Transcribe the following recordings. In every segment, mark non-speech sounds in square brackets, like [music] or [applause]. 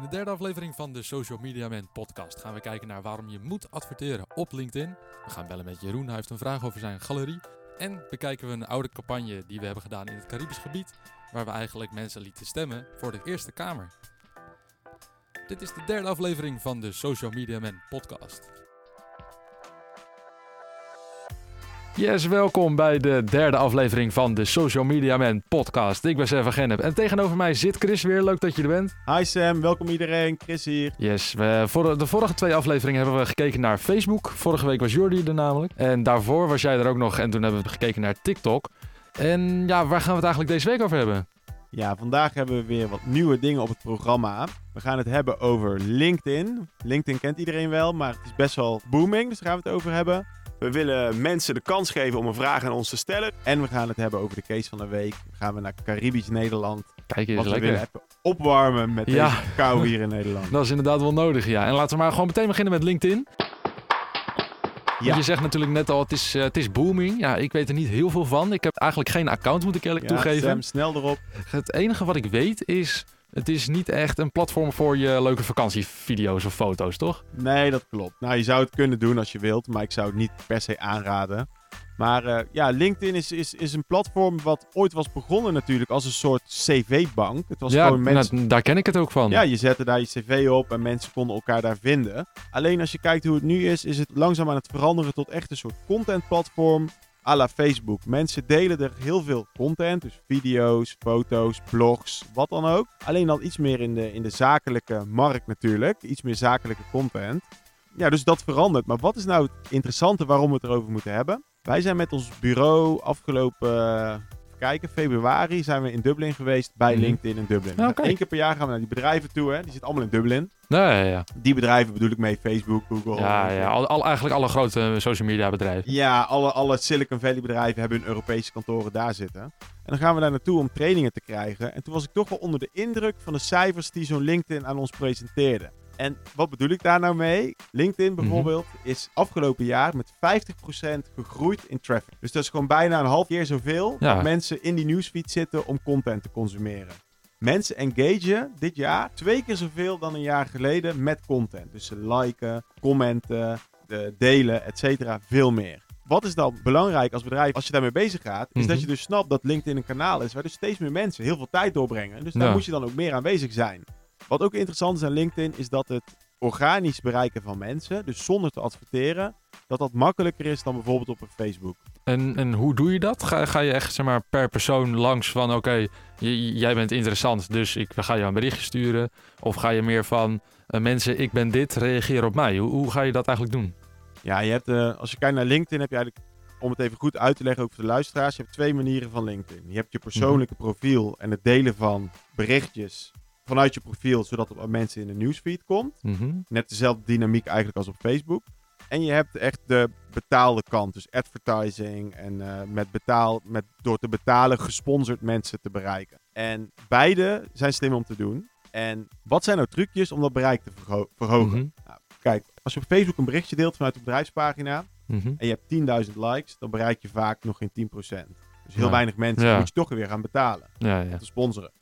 In de derde aflevering van de Social Media Man podcast gaan we kijken naar waarom je moet adverteren op LinkedIn. We gaan bellen met Jeroen, hij heeft een vraag over zijn galerie. En bekijken we een oude campagne die we hebben gedaan in het Caribisch gebied, waar we eigenlijk mensen lieten stemmen voor de Eerste Kamer. Dit is de derde aflevering van de Social Media Man podcast. Yes, welkom bij de derde aflevering van de Social Media Man podcast. Ik ben Sevan Gennep en tegenover mij zit Chris weer. Leuk dat je er bent. Hi Sam, welkom iedereen. Chris hier. Yes, we, voor de vorige twee afleveringen hebben we gekeken naar Facebook. Vorige week was Jordi er namelijk. En daarvoor was jij er ook nog en toen hebben we gekeken naar TikTok. En ja, waar gaan we het eigenlijk deze week over hebben? Ja, vandaag hebben we weer wat nieuwe dingen op het programma. We gaan het hebben over LinkedIn. LinkedIn kent iedereen wel, maar het is best wel booming, dus daar gaan we het over hebben. We willen mensen de kans geven om een vraag aan ons te stellen. En we gaan het hebben over de case van de week. Dan gaan we naar Caribisch Nederland. Kijk eens, Wat we lekker. willen even opwarmen met Ja. deze kou hier in Nederland. [laughs] Dat is inderdaad wel nodig, ja. En laten we maar gewoon meteen beginnen met LinkedIn. Ja. Je zegt natuurlijk net al, het is, eh, het is booming. Ja, ik weet er niet heel veel van. Ik heb eigenlijk geen account, moet ik eerlijk Ja, toegeven. Sam, snel erop. Het enige wat ik weet is, het is niet echt een platform voor je leuke vakantievideo's of foto's, toch? Nee, dat klopt. Nou, je zou het kunnen doen als je wilt, maar ik zou het niet per se aanraden. Maar eh, ja, LinkedIn is, is, is een platform wat ooit was begonnen natuurlijk als een soort cv-bank. Het was ja, gewoon mensen... nou, daar ken ik het ook van. Ja, je zette daar je cv op en mensen konden elkaar daar vinden. Alleen als je kijkt hoe het nu is, is het langzaam aan het veranderen tot echt een soort contentplatform à la Facebook. Mensen delen er heel veel content, dus video's, foto's, blogs, wat dan ook. Alleen dan iets meer in de, in de zakelijke markt natuurlijk, iets meer zakelijke content. Ja, dus dat verandert. Maar wat is nou het interessante waarom we het erover moeten hebben? Wij zijn met ons bureau afgelopen, kijken, februari zijn we in Dublin geweest bij Mhm. LinkedIn in Dublin. Ja, oké. Eén keer per jaar gaan we naar die bedrijven toe, hè. die zitten allemaal in Dublin. Ja, ja, ja. Die bedrijven bedoel ik mee, Facebook, Google. ja, ja. Al, al- eigenlijk alle grote social media bedrijven. Ja, alle, alle Silicon Valley bedrijven hebben hun Europese kantoren daar zitten. En dan gaan we daar naartoe om trainingen te krijgen. En toen was ik toch wel onder de indruk van de cijfers die zo'n LinkedIn aan ons presenteerde. En wat bedoel ik daar nou mee? LinkedIn bijvoorbeeld is afgelopen jaar met 50% gegroeid in traffic. Dus dat is gewoon bijna een half keer zoveel Ja. dat mensen in die newsfeed zitten om content te consumeren. Mensen engagen dit jaar twee keer zoveel dan een jaar geleden met content. Dus ze liken, commenten, de delen, et cetera, veel meer. Wat is dan belangrijk als bedrijf als je daarmee bezig gaat? Is Mhm. dat je dus snapt dat LinkedIn een kanaal is waar dus steeds meer mensen heel veel tijd doorbrengen. Dus daar Ja. moet je dan ook meer aanwezig zijn. Wat ook interessant is aan LinkedIn is dat het organisch bereiken van mensen, dus zonder te adverteren, dat dat makkelijker is dan bijvoorbeeld op een Facebook. En, en hoe doe je dat? Ga, ga je echt zeg maar, per persoon langs van oké, jij bent interessant, dus ik ga jou een berichtje sturen? Of ga je meer van eh, mensen, ik ben dit, reageer op mij? Hoe, hoe ga je dat eigenlijk doen? Ja, je hebt, eh, als je kijkt naar LinkedIn heb je eigenlijk, om het even goed uit te leggen ook voor de luisteraars, je hebt twee manieren van LinkedIn. Je hebt je persoonlijke profiel en het delen van berichtjes vanuit je profiel, zodat het bij mensen in de newsfeed komt. Mhm. Net dezelfde dynamiek eigenlijk als op Facebook. En je hebt echt de betaalde kant, dus advertising en eh, met betaal, met door te betalen gesponsord mensen te bereiken. En beide zijn slim om te doen. En wat zijn nou trucjes om dat bereik te verho- verhogen? Mhm. Kijk, als je op Facebook een berichtje deelt vanuit de bedrijfspagina Mhm. en je hebt 10.000 likes, dan bereik je vaak nog geen 10%. Dus heel Ja. weinig mensen Ja. moet je toch weer gaan betalen Ja, ja. te sponsoren.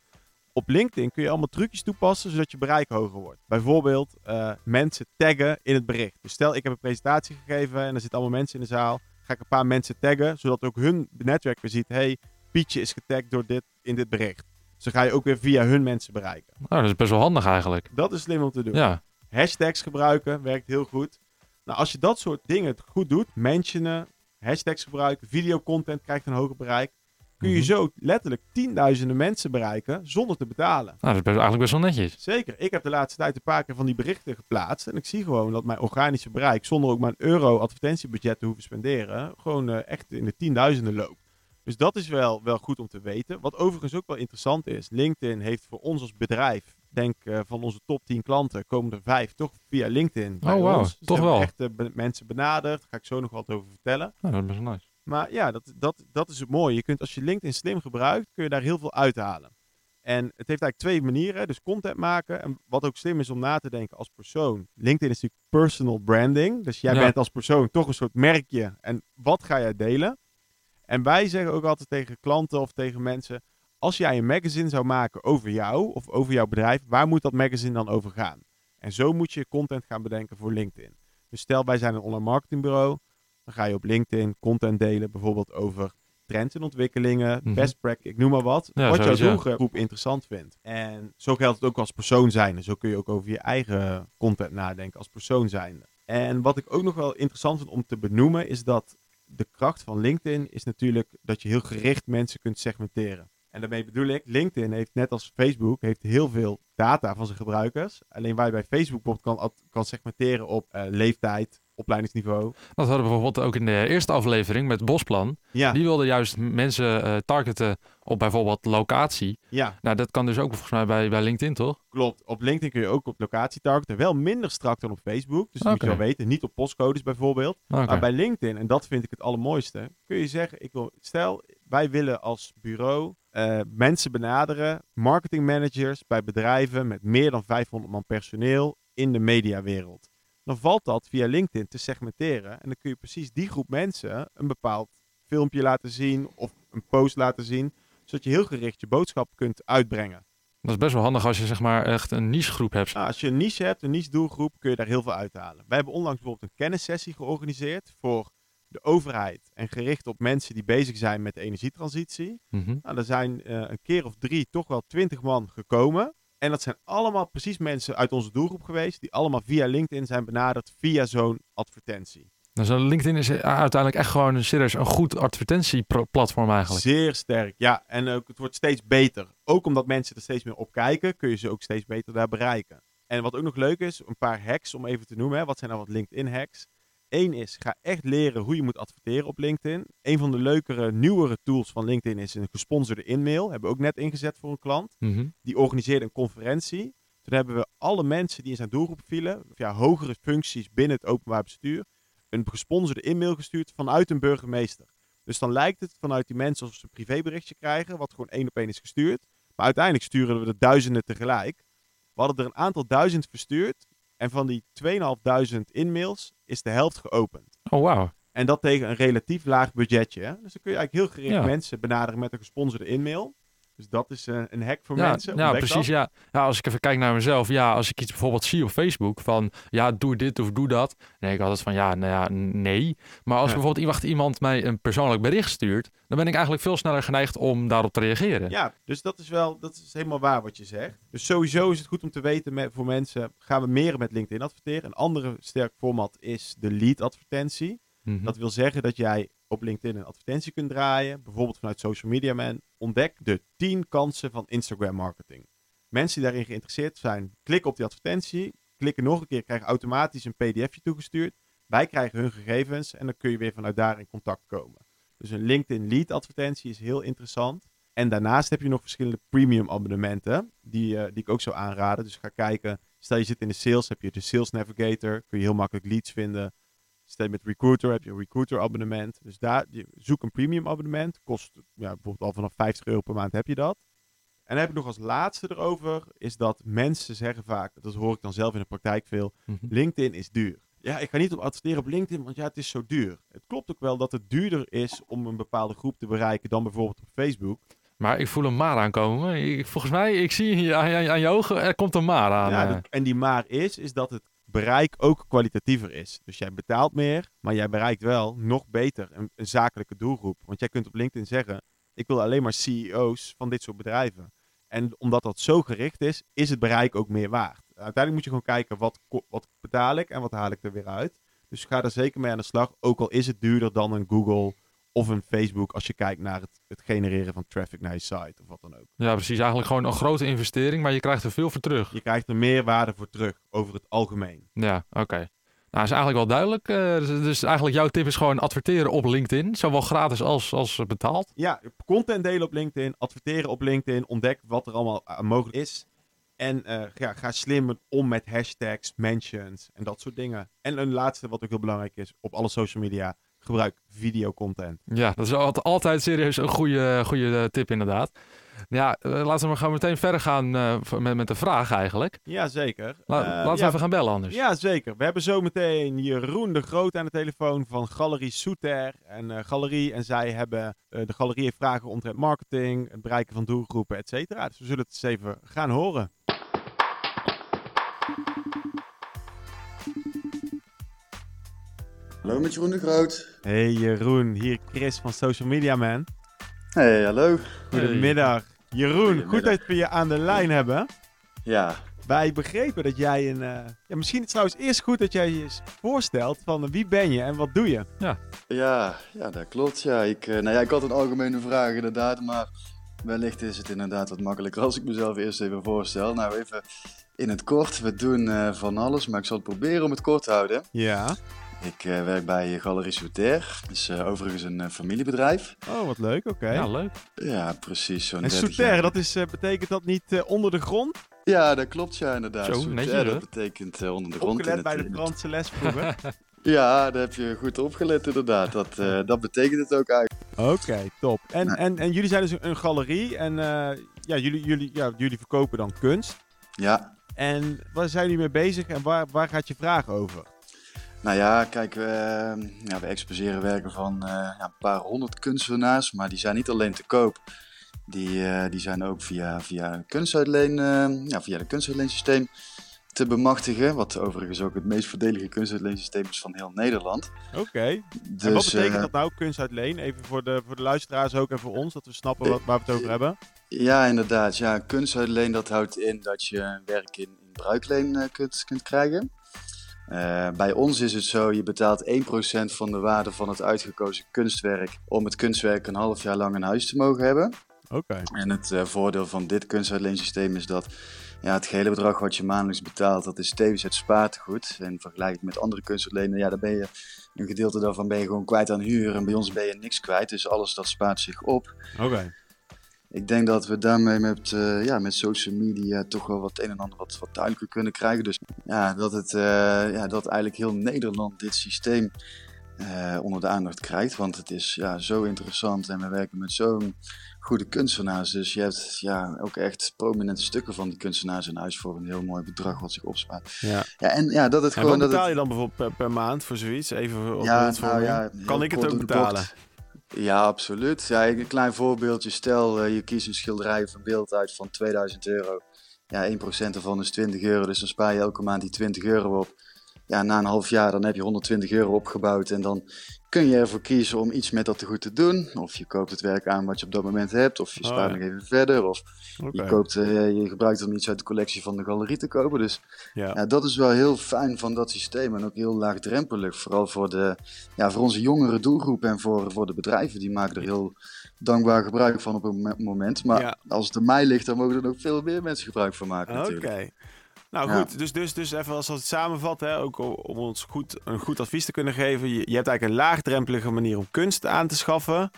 Op LinkedIn kun je allemaal trucjes toepassen zodat je bereik hoger wordt. Bijvoorbeeld eh, mensen taggen in het bericht. Dus stel ik heb een presentatie gegeven en er zitten allemaal mensen in de zaal. Ga ik een paar mensen taggen zodat ook hun netwerk weer ziet. hey, Pietje is getagd door dit in dit bericht. Dus dan ga je ook weer via hun mensen bereiken. Nou, dat is best wel handig eigenlijk. Dat is slim om te doen. Ja, Hashtags gebruiken werkt heel goed. Nou, als je dat soort dingen goed doet, mentionen, hashtags gebruiken, videocontent krijgt een hoger bereik, kun je Mhm. zo letterlijk tienduizenden mensen bereiken zonder te betalen. nou, dat is best, eigenlijk best wel netjes. Zeker. Ik heb de laatste tijd een paar keer van die berichten geplaatst. En ik zie gewoon dat mijn organische bereik, zonder ook maar een euro advertentiebudget te hoeven spenderen, gewoon eh, echt in de tienduizenden loopt. Dus dat is wel, wel goed om te weten. Wat overigens ook wel interessant is. LinkedIn heeft voor ons als bedrijf, denk eh, van onze top 10 klanten, komen er vijf toch via LinkedIn. bij Oh, ons. Dus Toch wel. Echt eh, mensen benaderd. Daar ga ik zo nog wat over vertellen. Nou, dat is best wel nice. Maar ja, dat, dat, dat is het mooie. Je kunt, als je LinkedIn slim gebruikt, kun je daar heel veel uithalen. En het heeft eigenlijk twee manieren. Dus content maken. En wat ook slim is om na te denken als persoon. LinkedIn is natuurlijk personal branding. Dus jij Ja. bent als persoon toch een soort merkje. En wat ga jij delen? En wij zeggen ook altijd tegen klanten of tegen mensen. als jij een magazine zou maken over jou of over jouw bedrijf, waar moet dat magazine dan over gaan? En zo moet je content gaan bedenken voor LinkedIn. Dus stel wij zijn een online marketingbureau, dan ga je op LinkedIn content delen, bijvoorbeeld over trends en ontwikkelingen, Mhm. best practice, ik noem maar wat. Ja, wat jouw doelgroep interessant vindt. En zo geldt het ook als persoon zijn. Zo kun je ook over je eigen content nadenken als persoon zijn. En wat ik ook nog wel interessant vind om te benoemen, is dat de kracht van LinkedIn is natuurlijk dat je heel gericht mensen kunt segmenteren. En daarmee bedoel ik, LinkedIn heeft net als Facebook heeft heel veel data van zijn gebruikers. Alleen waar je bij Facebook bijvoorbeeld kan, kan segmenteren op eh, leeftijd, opleidingsniveau. Dat hadden we bijvoorbeeld ook in de eerste aflevering met Bosplan. Ja, Die wilde juist mensen eh, targeten op bijvoorbeeld locatie. ja, Nou, dat kan dus ook volgens mij bij, bij LinkedIn, toch? klopt. Op LinkedIn kun je ook op locatie targeten. Wel minder strak dan op Facebook. Dus dat moet je wel weten. Niet op postcodes bijvoorbeeld. Maar bij LinkedIn, en dat vind ik het allermooiste, kun je zeggen, ik wil, stel, wij willen als bureau eh, mensen benaderen, marketingmanagers bij bedrijven met meer dan 500 man personeel in de mediawereld. Dan valt dat via LinkedIn te segmenteren en dan kun je precies die groep mensen een bepaald filmpje laten zien of een post laten zien, zodat je heel gericht je boodschap kunt uitbrengen. Dat is best wel handig als je zeg maar echt een niche groep hebt. Nou, als je een niche hebt, een niche doelgroep, kun je daar heel veel uithalen. Wij hebben onlangs bijvoorbeeld een kennissessie georganiseerd voor de overheid en gericht op mensen die bezig zijn met de energietransitie. Mhm. Nou, er zijn eh, een keer of drie, toch wel twintig man gekomen. En dat zijn allemaal precies mensen uit onze doelgroep geweest, die allemaal via LinkedIn zijn benaderd via zo'n advertentie. Dus LinkedIn is uiteindelijk echt gewoon een serieus een goed advertentieplatform eigenlijk. Zeer sterk, ja. En ook, het wordt steeds beter. Ook omdat mensen er steeds meer op kijken, kun je ze ook steeds beter daar bereiken. En wat ook nog leuk is, een paar hacks om even te noemen. Hè. Wat zijn nou wat LinkedIn-hacks? Eén is, ga echt leren hoe je moet adverteren op LinkedIn. Een van de leukere, nieuwere tools van LinkedIn is een gesponsorde e-mail. Hebben we ook net ingezet voor een klant. Mhm. Die organiseerde een conferentie. Toen hebben we alle mensen die in zijn doelgroep vielen, via hogere functies binnen het openbaar bestuur, een gesponsorde e-mail gestuurd vanuit een burgemeester. Dus dan lijkt het vanuit die mensen alsof ze een privéberichtje krijgen, wat gewoon één op één is gestuurd. Maar uiteindelijk sturen we er duizenden tegelijk. We hadden er een aantal duizend verstuurd. En van die 2500 e-mails is de helft geopend. Oh, wauw. En dat tegen een relatief laag budgetje. Hè? Dus dan kun je eigenlijk heel gericht Ja. mensen benaderen met een gesponsorde e-mail. Dus dat is eh, een hack voor Ja, mensen. ja precies. dat. Ja. ja, als ik even kijk naar mezelf. Ja, als ik iets bijvoorbeeld zie op Facebook van ja, doe dit of doe dat. Nee, ik altijd van ja, nou ja, nee. Maar als Ja. bijvoorbeeld iemand, iemand mij een persoonlijk bericht stuurt, dan ben ik eigenlijk veel sneller geneigd om daarop te reageren. Ja, dus dat is wel, dat is helemaal waar wat je zegt. Dus sowieso is het goed om te weten met, voor mensen, gaan we meer met LinkedIn adverteren. Een andere sterk format is de lead advertentie. Mhm. Dat wil zeggen dat jij op LinkedIn een advertentie kunt draaien, bijvoorbeeld vanuit Social Media Man. Ontdek de 10 kansen van Instagram marketing. Mensen die daarin geïnteresseerd zijn, klikken op die advertentie, klikken nog een keer, krijgen automatisch een pdfje toegestuurd. Wij krijgen hun gegevens en dan kun je weer vanuit daar in contact komen. Dus een LinkedIn lead advertentie is heel interessant. En daarnaast heb je nog verschillende premium abonnementen, die, eh, die ik ook zou aanraden. Dus ga kijken, stel je zit in de sales, heb je de Sales Navigator, kun je heel makkelijk leads vinden. Stel je met Recruiter, heb je een Recruiter abonnement. Dus daar, je, zoek een premium abonnement, kost ja, bijvoorbeeld al vanaf 50 euro per maand heb je dat. En dan heb ik nog als laatste erover, is dat mensen zeggen vaak, dat hoor ik dan zelf in de praktijk veel, Mhm. LinkedIn is duur. Ja, ik ga niet op adverteren op LinkedIn, want ja, het is zo duur. Het klopt ook wel dat het duurder is om een bepaalde groep te bereiken dan bijvoorbeeld op Facebook. Maar ik voel een maar aankomen. Ik, volgens mij, ik zie aan, aan, aan je ogen, er komt een maar aan. Ja, eh. dat- en die maar is, is dat het bereik ook kwalitatiever is. Dus jij betaalt meer, maar jij bereikt wel nog beter een, zakelijke doelgroep. Want jij kunt op LinkedIn zeggen, ik wil alleen maar CEO's van dit soort bedrijven. En omdat dat zo gericht is, is het bereik ook meer waard. Uiteindelijk moet je gewoon kijken, wat, wat betaal ik en wat haal ik er weer uit. Dus ga er zeker mee aan de slag, ook al is het duurder dan een Google of een Facebook als je kijkt naar het, het genereren van traffic naar je site of wat dan ook. ja, precies. Eigenlijk gewoon een grote investering, maar je krijgt er veel voor terug. Je krijgt er meer waarde voor terug over het algemeen. Ja, oké. Nou, is eigenlijk wel duidelijk. Eh, dus, dus eigenlijk jouw tip is gewoon adverteren op LinkedIn. Zowel gratis als, als betaald. Ja, content delen op LinkedIn, adverteren op LinkedIn, ontdek wat er allemaal eh, mogelijk is. En eh, ja, ga slim om met hashtags, mentions en dat soort dingen. En een laatste wat ook heel belangrijk is, op alle social media, gebruik videocontent. Ja, dat is altijd, serieus een goede, goede tip inderdaad. Ja, eh, laten we maar gewoon meteen verder gaan eh, met, met de vraag eigenlijk. Jazeker. La- Eh, laten we ja, even gaan bellen anders. Ja, zeker. We hebben zometeen Jeroen de Groot aan de telefoon van Galerie Soeter. En eh, Galerie en zij hebben, eh, de Galerie heeft vragen omtrent marketing, het bereiken van doelgroepen, et cetera. Dus we zullen het eens even gaan horen. Hallo met Jeroen de Groot. Hey Jeroen, hier Chris van Social Media Man. Hey, hallo. Goedemiddag. Jeroen, Goedemiddag. goed dat we je aan de lijn hebben. Ja, Wij begrepen dat jij een... eh, Ja, misschien is het trouwens eerst goed dat jij je eens voorstelt van eh, wie ben je en wat doe je? ja, ja dat klopt. Ja. Ik, eh, nou ja, ik had een algemene vraag inderdaad, maar wellicht is het inderdaad wat makkelijker als ik mezelf eerst even voorstel. Nou, even in het kort. We doen eh, van alles, maar ik zal het proberen om het kort te houden. Ja. Ik eh, werk bij Galerie Souter. Dat is eh, overigens een eh, familiebedrijf. Oh, wat leuk. Oké. Ja, leuk. Ja, precies. Zo'n En 30 Souter, dat is, eh, betekent dat niet eh, onder de grond? Ja, dat klopt ja, inderdaad. Zo, Souter, netjes, hè? dat betekent onder de grond. Opgelet bij de Franse les vroeger. [laughs] Ja, daar heb je goed opgelet inderdaad. Dat, eh, [laughs] dat betekent het ook eigenlijk. Oké, top. En, Nou. en, en jullie zijn dus een, een galerie en eh, ja, jullie, jullie, ja, jullie verkopen dan kunst. Ja, En waar zijn jullie mee bezig en waar, waar gaat je vraag over? Nou ja, kijk, we, ja, we exposeren werken van eh, ja, een paar honderd kunstenaars, maar die zijn niet alleen te koop. Die, eh, die zijn ook via, via, een kunstuitleen, eh, ja, via het kunstuitleensysteem te bemachtigen. Wat overigens ook het meest voordelige kunstuitleensysteem is van heel Nederland. Oké. Dus, en wat betekent eh, dat nou, kunst uit leen? Even voor de, voor de luisteraars ook en voor ons, dat we snappen wat, waar we het over hebben. Ja, inderdaad. Ja, kunstuitleen dat houdt in dat je werk in, in bruikleen eh, kunt, kunt krijgen. Eh, bij ons is het zo, je betaalt 1% van de waarde van het uitgekozen kunstwerk om het kunstwerk een half jaar lang in huis te mogen hebben. Oké. En het eh, voordeel van dit kunstuitleensysteem is dat ja, het gehele bedrag wat je maandelijks betaalt, dat is tevens het spaartegoed. En vergelijk met andere kunstuitlenen, ja, daar ben je een gedeelte daarvan ben je gewoon kwijt aan huur. En bij ons ben je niks kwijt, dus alles dat spaart zich op. Oké. Ik denk dat we daarmee met, eh, ja, met social media toch wel wat een en ander wat, wat duidelijker kunnen krijgen. Dus ja, dat, het, eh, ja, dat eigenlijk heel Nederland dit systeem eh, onder de aandacht krijgt. Want het is ja, zo interessant en we werken met zo'n goede kunstenaars. Dus je hebt ja, ook echt prominente stukken van die kunstenaars in huis voor een heel mooi bedrag wat zich opspaart. Ja. Ja, en ja, dat het En gewoon... wat dat betaal je dan bijvoorbeeld per, per maand voor zoiets? Even op Ja, nou ja, kan ik het ook betalen? bocht. Ja, absoluut. Ja, een klein voorbeeldje. Stel, eh, je kiest een schilderij of een beeld uit van 2000 euro. Ja, 1% ervan is 20 euro, dus dan spaar je elke maand die 20 euro op. Ja, na een half jaar dan heb je 120 euro opgebouwd en dan kun je ervoor kiezen om iets met dat tegoed te doen. Of je koopt het werk aan wat je op dat moment hebt, of je Oh, spaart ja. nog even verder, of je, koopt, eh, je gebruikt om iets uit de collectie van de galerie te kopen. Dus Ja. ja, dat is wel heel fijn van dat systeem en ook heel laagdrempelig. Vooral voor, de, ja, voor onze jongere doelgroep en voor, voor de bedrijven. Die maken er heel dankbaar gebruik van op een mo- moment. Maar Ja. als het aan mij ligt, dan mogen er nog veel meer mensen gebruik van maken Oké. natuurlijk. Nou Ja. goed, dus, dus, dus even als we het samenvatten, hè, ook om ons goed, een goed advies te kunnen geven. Je, je hebt eigenlijk een laagdrempelige manier om kunst aan te schaffen.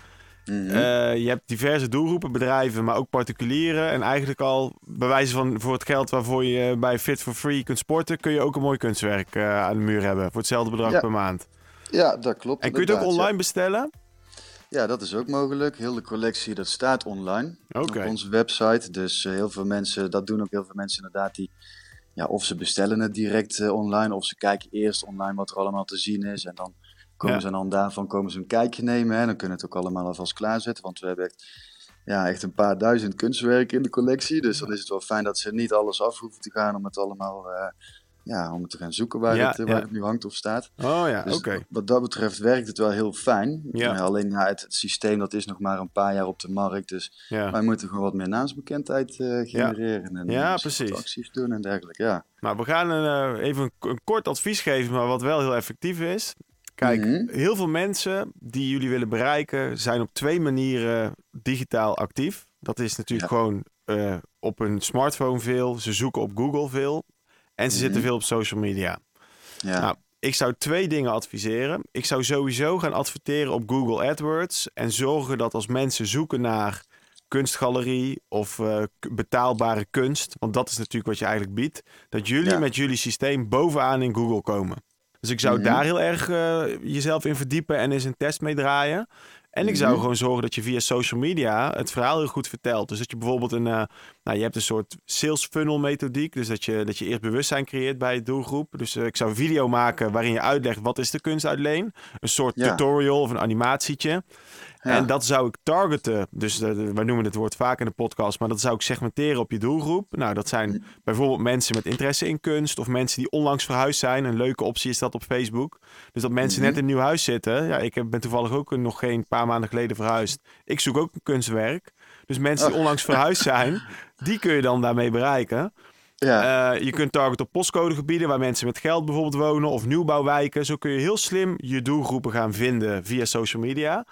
Mhm. Eh, je hebt diverse doelgroepen, bedrijven, maar ook particulieren. En eigenlijk al bij wijze van voor het geld waarvoor je bij Fit for Free kunt sporten, kun je ook een mooi kunstwerk eh, aan de muur hebben. Voor hetzelfde bedrag Ja. per maand. ja, dat klopt. En kun je het ook online bestellen? Ja. dat is ook mogelijk. Heel de collectie, dat staat online op onze website. Dus eh, heel veel mensen, dat doen ook heel veel mensen inderdaad die... Ja, of ze bestellen het direct eh, online, of ze kijken eerst online wat er allemaal te zien is. En dan komen Ja. ze dan daarvan komen ze een kijkje nemen. Hè. Dan kunnen het ook allemaal alvast klaarzetten. Want we hebben echt, ja, echt een paar duizend kunstwerken in de collectie. Dus dan is het wel fijn dat ze niet alles af hoeven te gaan om het allemaal eh, ja, om het te gaan zoeken waar, Ja, het, eh, waar ja. het nu hangt of staat. Oh ja, Dus oké. wat dat betreft werkt het wel heel fijn. Ja. Alleen ja, het, het systeem dat is nog maar een paar jaar op de markt. Dus Ja. wij moeten gewoon wat meer naamsbekendheid eh, genereren. En Ja, eh, precies. acties doen en dergelijke. Ja. Nou, we gaan een, even een, een kort advies geven, maar wat wel heel effectief is. Kijk, Mhm. heel veel mensen die jullie willen bereiken zijn op twee manieren digitaal actief. Dat is natuurlijk gewoon op een smartphone veel, ze zoeken op Google veel en ze Mhm. zitten veel op social media. Ja. Nou, ik zou twee dingen adviseren. Ik zou sowieso gaan adverteren op Google AdWords en zorgen dat als mensen zoeken naar kunstgalerie of eh, betaalbare kunst, want dat is natuurlijk wat je eigenlijk biedt, dat jullie Ja. met jullie systeem bovenaan in Google komen. Dus ik zou Mhm. daar heel erg eh, jezelf in verdiepen en eens een test mee draaien. En ik zou Mhm. gewoon zorgen dat je via social media het verhaal heel goed vertelt. Dus dat je bijvoorbeeld een, eh, nou je hebt een soort sales funnel methodiek. Dus dat je, dat je eerst bewustzijn creëert bij je doelgroep. Dus eh, ik zou een video maken waarin je uitlegt wat is de kunst uit Leen. Een soort Ja. tutorial of een animatietje. Ja. En dat zou ik targeten. Dus wij noemen het woord vaak in de podcast, maar dat zou ik segmenteren op je doelgroep. Nou, dat zijn Mm. bijvoorbeeld mensen met interesse in kunst of mensen die onlangs verhuisd zijn. Een leuke optie is dat op Facebook. Dus dat mensen Mhm. net in een nieuw huis zitten. Ja, ik heb- ben toevallig ook nog geen paar maanden geleden verhuisd. Ik zoek ook een kunstwerk. Dus mensen die Oh. onlangs verhuisd zijn, [laughs] die kun je dan daarmee bereiken. ja. Eh, je kunt targeten op postcodegebieden waar mensen met geld bijvoorbeeld wonen of nieuwbouwwijken. Zo kun je heel slim je doelgroepen gaan vinden via social media.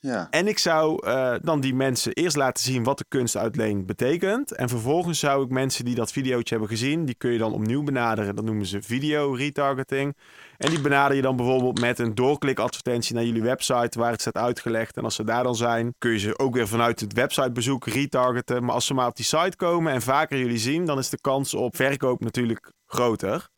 Ja. En ik zou eh, dan die mensen eerst laten zien wat de kunstuitleen betekent. En vervolgens zou ik mensen die dat videootje hebben gezien, die kun je dan opnieuw benaderen. Dat noemen ze video retargeting. En die benader je dan bijvoorbeeld met een doorklikadvertentie naar jullie website waar het staat uitgelegd. En als ze daar dan zijn, kun je ze ook weer vanuit het websitebezoek retargeten. Maar als ze maar op die site komen en vaker jullie zien, dan is de kans op verkoop natuurlijk groter.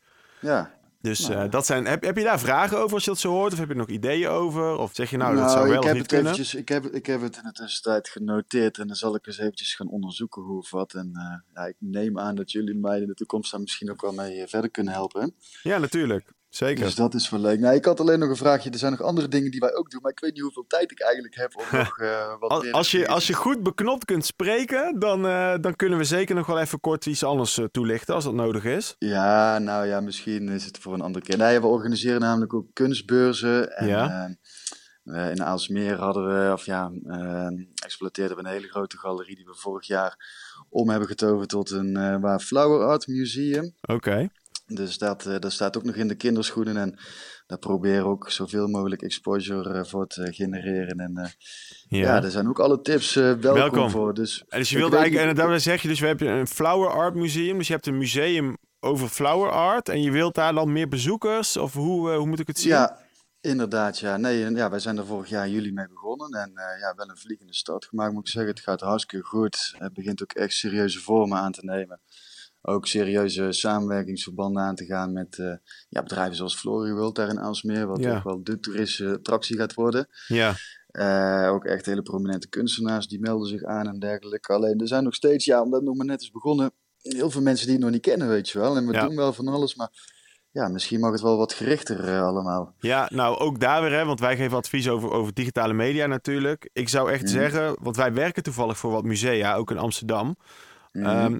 ja. Dus Nou. eh, dat zijn, heb, heb je daar vragen over als je dat zo hoort? Of heb je nog ideeën over? Of zeg je nou, dat zou wel ik heb niet het kunnen? eventjes, ik, heb, ik heb het in de tussentijd genoteerd en dan zal ik eens eventjes gaan onderzoeken hoe of wat. En eh, ja, ik neem aan dat jullie mij in de toekomst daar misschien ook wel mee eh, verder kunnen helpen. Ja, natuurlijk. Zeker. Dus dat is wel leuk. Nou, ik had alleen nog een vraagje. Er zijn nog andere dingen die wij ook doen, maar ik weet niet hoeveel tijd ik eigenlijk heb om nog eh, wat Als, als, je, als je goed beknopt kunt spreken, dan, eh, dan kunnen we zeker nog wel even kort iets anders eh, toelichten als dat nodig is. Ja, nou ja, misschien is het voor een andere keer. Nee, we organiseren namelijk ook kunstbeurzen. En, Ja. in Aalsmeer hadden we, of ja, exploiteerden we een hele grote galerie die we vorig jaar om hebben getoverd tot een waar Flower Art Museum. Oké. Dus dat, eh, dat staat ook nog in de kinderschoenen. En daar proberen ook zoveel mogelijk exposure eh, voor te genereren. En eh, Ja. ja. daar zijn ook alle tips eh, welkom, Welkom. voor. Dus en dus je weet eigenlijk, en daar zeg je dus, we hebben een Flower Art Museum. Dus je hebt een museum over flower art. En je wilt daar dan meer bezoekers? Of hoe, hoe moet ik het zien? Ja, inderdaad. Ja. Nee, ja, wij zijn er vorig jaar in juli mee begonnen. En ja, wel een vliegende start gemaakt, moet ik zeggen. Het gaat hartstikke goed. Het begint ook echt serieuze vormen aan te nemen. Ook serieuze samenwerkingsverbanden aan te gaan met eh, ja, bedrijven zoals Floriworld daar in Aalsmeer. Wat Ja. ook wel de toeristische attractie gaat worden. Ja. Eh, ook echt hele prominente kunstenaars die melden zich aan en dergelijke. Alleen er zijn nog steeds, ja, omdat het nog maar net is begonnen, heel veel mensen die het nog niet kennen, weet je wel. En we Ja. doen wel van alles, maar ja, misschien mag het wel wat gerichter eh, allemaal. Ja, nou ook daar weer, hè, want wij geven advies over, over digitale media natuurlijk. Ik zou echt Mhm. zeggen, want wij werken toevallig voor wat musea, ook in Amsterdam. Ehm,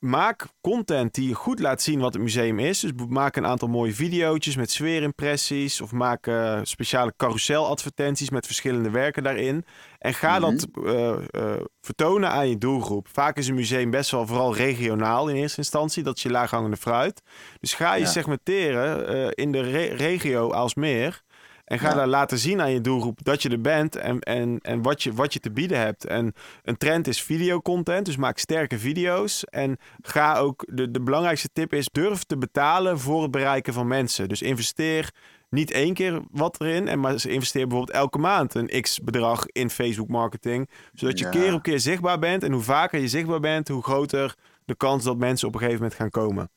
maak content die goed laat zien wat het museum is. Dus maak een aantal mooie video's met sfeerimpressies. Of maak eh, speciale carouseladvertenties met verschillende werken daarin. En ga Mhm. dat eh, eh, vertonen aan je doelgroep. Vaak is een museum best wel vooral regionaal in eerste instantie. Dat is je laaghangende fruit. Dus ga je Ja. segmenteren in de re- regio Aalsmeer. En ga Ja. daar laten zien aan je doelgroep dat je er bent en, en, en wat, je, wat je te bieden hebt. En een trend is videocontent, dus maak sterke video's. En ga ook, de, de belangrijkste tip is, durf te betalen voor het bereiken van mensen. Dus investeer niet één keer wat erin, en maar investeer bijvoorbeeld elke maand een x bedrag in Facebook marketing. Zodat je Ja. keer op keer zichtbaar bent. En hoe vaker je zichtbaar bent, hoe groter de kans dat mensen op een gegeven moment gaan komen.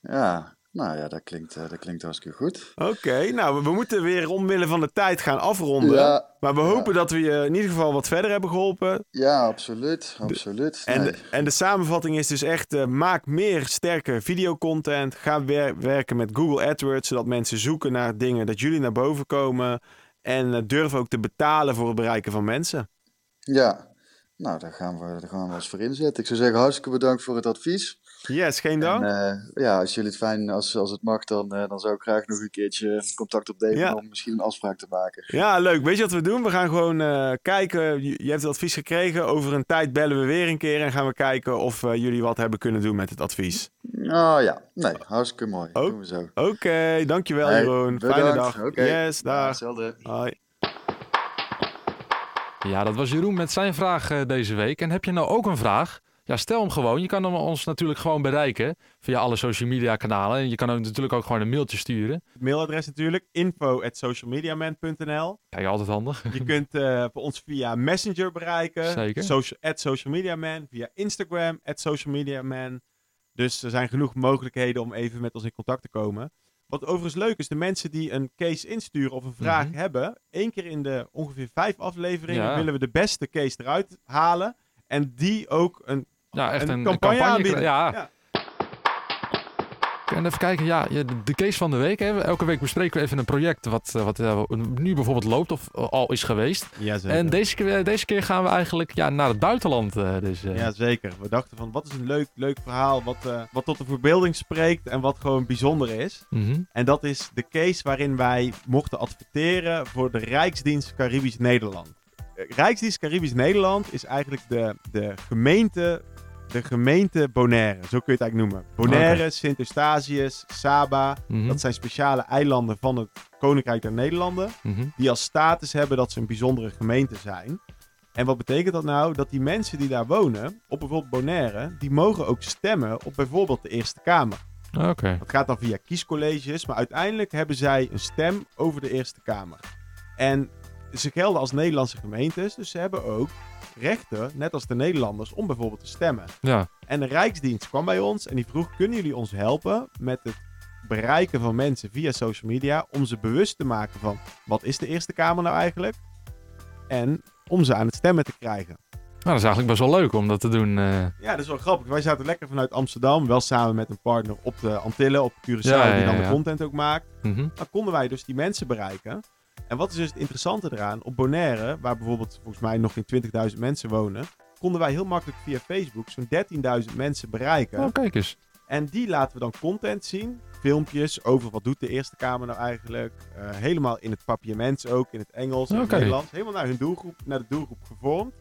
Ja, nou ja, dat klinkt, eh, dat klinkt hartstikke goed. Oké, nou we, moeten weer omwille van de tijd gaan afronden. Ja, Maar we Ja. hopen dat we je in ieder geval wat verder hebben geholpen. ja, absoluut, absoluut. En, de, en de samenvatting is dus echt: eh, maak meer sterke videocontent. Ga wer- werken met Google AdWords, zodat mensen zoeken naar dingen dat jullie naar boven komen. En eh, durf ook te betalen voor het bereiken van mensen. Ja, nou, daar gaan, we, daar gaan we eens voor inzetten. Ik zou zeggen, hartstikke bedankt voor het advies. Yes, geen dank. En, eh, ja, als jullie het fijn, als, als het mag, dan, eh, dan zou ik graag nog een keertje contact opnemen Ja. om misschien een afspraak te maken. Ja, leuk. Weet je wat we doen? We gaan gewoon eh, kijken. Je, je hebt het advies gekregen. Over een tijd bellen we weer een keer en gaan we kijken of eh, jullie wat hebben kunnen doen met het advies. Nou ja, nee, hartstikke mooi. Ook. Doen we zo. Oké, dankjewel Hey, Jeroen. Fijne dag. Oké. Yes, Ja, dag. hetzelfde. Hoi. Ja, dat was Jeroen met zijn vraag eh, deze week. En heb je nou ook een vraag? Ja, stel hem gewoon. Je kan hem ons natuurlijk gewoon bereiken via alle social media kanalen. En je kan natuurlijk ook gewoon een mailtje sturen. Het mailadres natuurlijk info@socialmediaman.nl. Kijk, altijd handig. Je kunt eh, ons via Messenger bereiken. Zeker. Social, at socialmediaman. Via Instagram, at socialmediaman. Dus er zijn genoeg mogelijkheden om even met ons in contact te komen. Wat overigens leuk is, de mensen die een case insturen of een vraag Mhm. hebben, één keer in de ongeveer vijf afleveringen Ja. willen we de beste case eruit halen. En die ook een Ja, echt Een een, een campagne aanbieden. ja. Ja. En even kijken, ja, de- case van de week. Hè. Elke week bespreken we even een project wat, eh, wat eh, nu bijvoorbeeld loopt of eh, al is geweest. Ja, zeker. En deze keer, deze keer gaan we eigenlijk ja, naar het buitenland. dus, Ja, zeker. We dachten van, wat is een leuk, leuk verhaal wat, wat tot de verbeelding spreekt en wat gewoon bijzonder is. mhm. En dat is de case waarin wij mochten adverteren voor de Rijksdienst Caribisch Nederland. Rijksdienst Caribisch Nederland is eigenlijk de, de gemeente, de gemeente Bonaire. Zo kun je het eigenlijk noemen. Bonaire, Sint Eustatius, Saba. Mhm. Dat zijn speciale eilanden van het Koninkrijk der Nederlanden. Mhm. Die als status hebben dat ze een bijzondere gemeente zijn. En wat betekent dat nou? Dat die mensen die daar wonen, op bijvoorbeeld Bonaire, die mogen ook stemmen op bijvoorbeeld de Eerste Kamer. Oké. Dat gaat dan via kiescolleges, maar uiteindelijk hebben zij een stem over de Eerste Kamer. En ze gelden als Nederlandse gemeentes, dus ze hebben ook rechten, net als de Nederlanders, om bijvoorbeeld te stemmen. Ja. En de Rijksdienst kwam bij ons en die vroeg: kunnen jullie ons helpen met het bereiken van mensen via social media om ze bewust te maken van wat is de Eerste Kamer nou eigenlijk? En om ze aan het stemmen te krijgen. Nou, dat is eigenlijk best wel leuk om dat te doen. eh. Ja, dat is wel grappig. Wij zaten lekker vanuit Amsterdam, wel samen met een partner op de Antillen, op Curaçao, Ja, ja, die dan de content ook maakt. mhm. Dan konden wij dus die mensen bereiken. En wat is dus het interessante eraan? Op Bonaire, waar bijvoorbeeld volgens mij nog geen 20.000 mensen wonen, konden wij heel makkelijk via Facebook zo'n 13.000 mensen bereiken. Oh, kijk eens. En die laten we dan content zien. Filmpjes over wat doet de Eerste Kamer nou eigenlijk. Eh, helemaal in het papiaments ook, in het Engels, in het. Nederlands. Helemaal naar hun doelgroep, naar de doelgroep gevormd.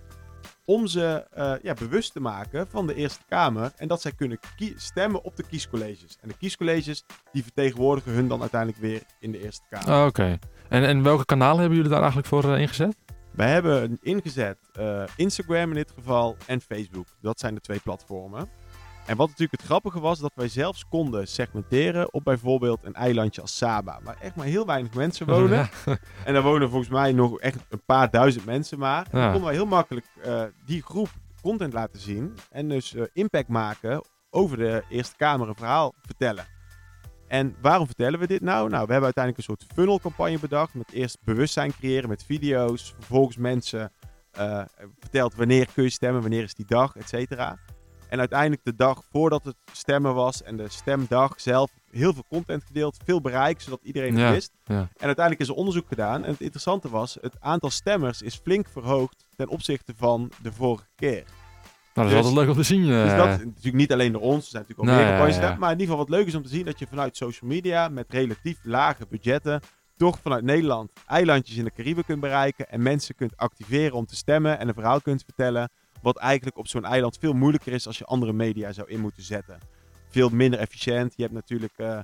Om ze eh, ja, bewust te maken van de Eerste Kamer. En dat zij kunnen stemmen op de kiescolleges. En de kiescolleges die vertegenwoordigen hun dan uiteindelijk weer in de Eerste Kamer. Oh, Oké. En, en welke kanalen hebben jullie daar eigenlijk voor eh, ingezet? Wij hebben ingezet eh, Instagram in dit geval en Facebook. Dat zijn de twee platformen. En wat natuurlijk het grappige was, dat wij zelfs konden segmenteren op bijvoorbeeld een eilandje als Saba. Waar echt maar heel weinig mensen wonen. Ja. [laughs] En daar wonen volgens mij nog echt een paar duizend mensen maar. En Ja. dan konden wij heel makkelijk eh, die groep content laten zien. En dus impact maken over de Eerste Kamer een verhaal vertellen. En waarom vertellen we dit nou? Nou, we hebben uiteindelijk een soort funnelcampagne bedacht. Met eerst bewustzijn creëren met video's. Vervolgens mensen eh verteld wanneer kun je stemmen, wanneer is die dag, et cetera. En uiteindelijk de dag voordat het stemmen was en de stemdag zelf heel veel content gedeeld, veel bereik, zodat iedereen het Ja. wist. Ja. En uiteindelijk is er onderzoek gedaan. En het interessante was, het aantal stemmers is flink verhoogd ten opzichte van de vorige keer. Nou, dat is Dus- altijd leuk om te zien. Dus eh. dat is natuurlijk niet alleen door ons, er zijn natuurlijk Nee, meer campagnes ja, ja. gedaan. Maar in ieder geval wat leuk is om te zien dat je vanuit social media met relatief lage budgetten toch vanuit Nederland eilandjes in de Cariben kunt bereiken en mensen kunt activeren om te stemmen en een verhaal kunt vertellen. Wat eigenlijk op zo'n eiland veel moeilijker is als je andere media zou in moeten zetten. Veel minder efficiënt. Je hebt natuurlijk eh,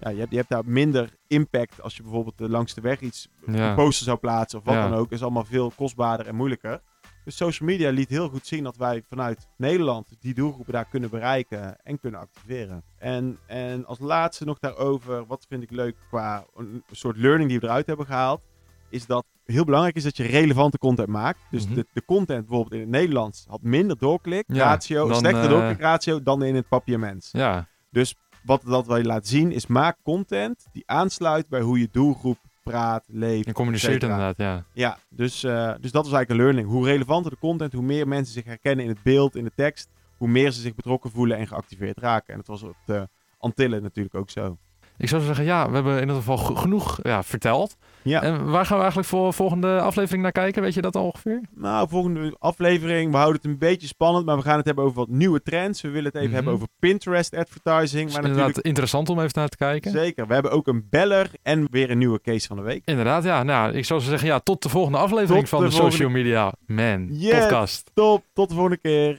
ja, je hebt, je hebt daar minder impact als je bijvoorbeeld langs de weg iets een poster zou plaatsen of wat dan ook. is allemaal veel kostbaarder en moeilijker. Dus social media liet heel goed zien dat wij vanuit Nederland die doelgroepen daar kunnen bereiken en kunnen activeren. En, en als laatste nog daarover, wat vind ik leuk qua een soort learning die we eruit hebben gehaald, is dat heel belangrijk is dat je relevante content maakt. Dus Mhm. de, de content bijvoorbeeld in het Nederlands had minder doorklik Ja, ratio, dan, slechte eh, doorklikratio dan in het papiaments. Ja. Dus wat dat wij laten zien is maak content die aansluit bij hoe je doelgroep praat, leeft. Je communiceert inderdaad, ja. Ja, dus, eh, dus dat was eigenlijk een learning. Hoe relevanter de content, hoe meer mensen zich herkennen in het beeld, in de tekst, hoe meer ze zich betrokken voelen en geactiveerd raken. En dat was op de Antillen natuurlijk ook zo. Ik zou zeggen, ja, we hebben in ieder geval ge- genoeg ja, verteld. Ja. En waar gaan we eigenlijk voor volgende aflevering naar kijken? Weet je dat al ongeveer? Nou, volgende aflevering, we houden het een beetje spannend, maar we gaan het hebben over wat nieuwe trends. We willen het even Mhm. hebben over Pinterest advertising. Is Maar inderdaad natuurlijk, interessant om even naar te kijken. zeker, we hebben ook een beller en weer een nieuwe case van de week. Inderdaad, ja. Nou, ik zou zeggen, ja, tot de volgende aflevering Tot van de de, volgende- Social Media Man Yes. podcast. Top, tot de volgende keer.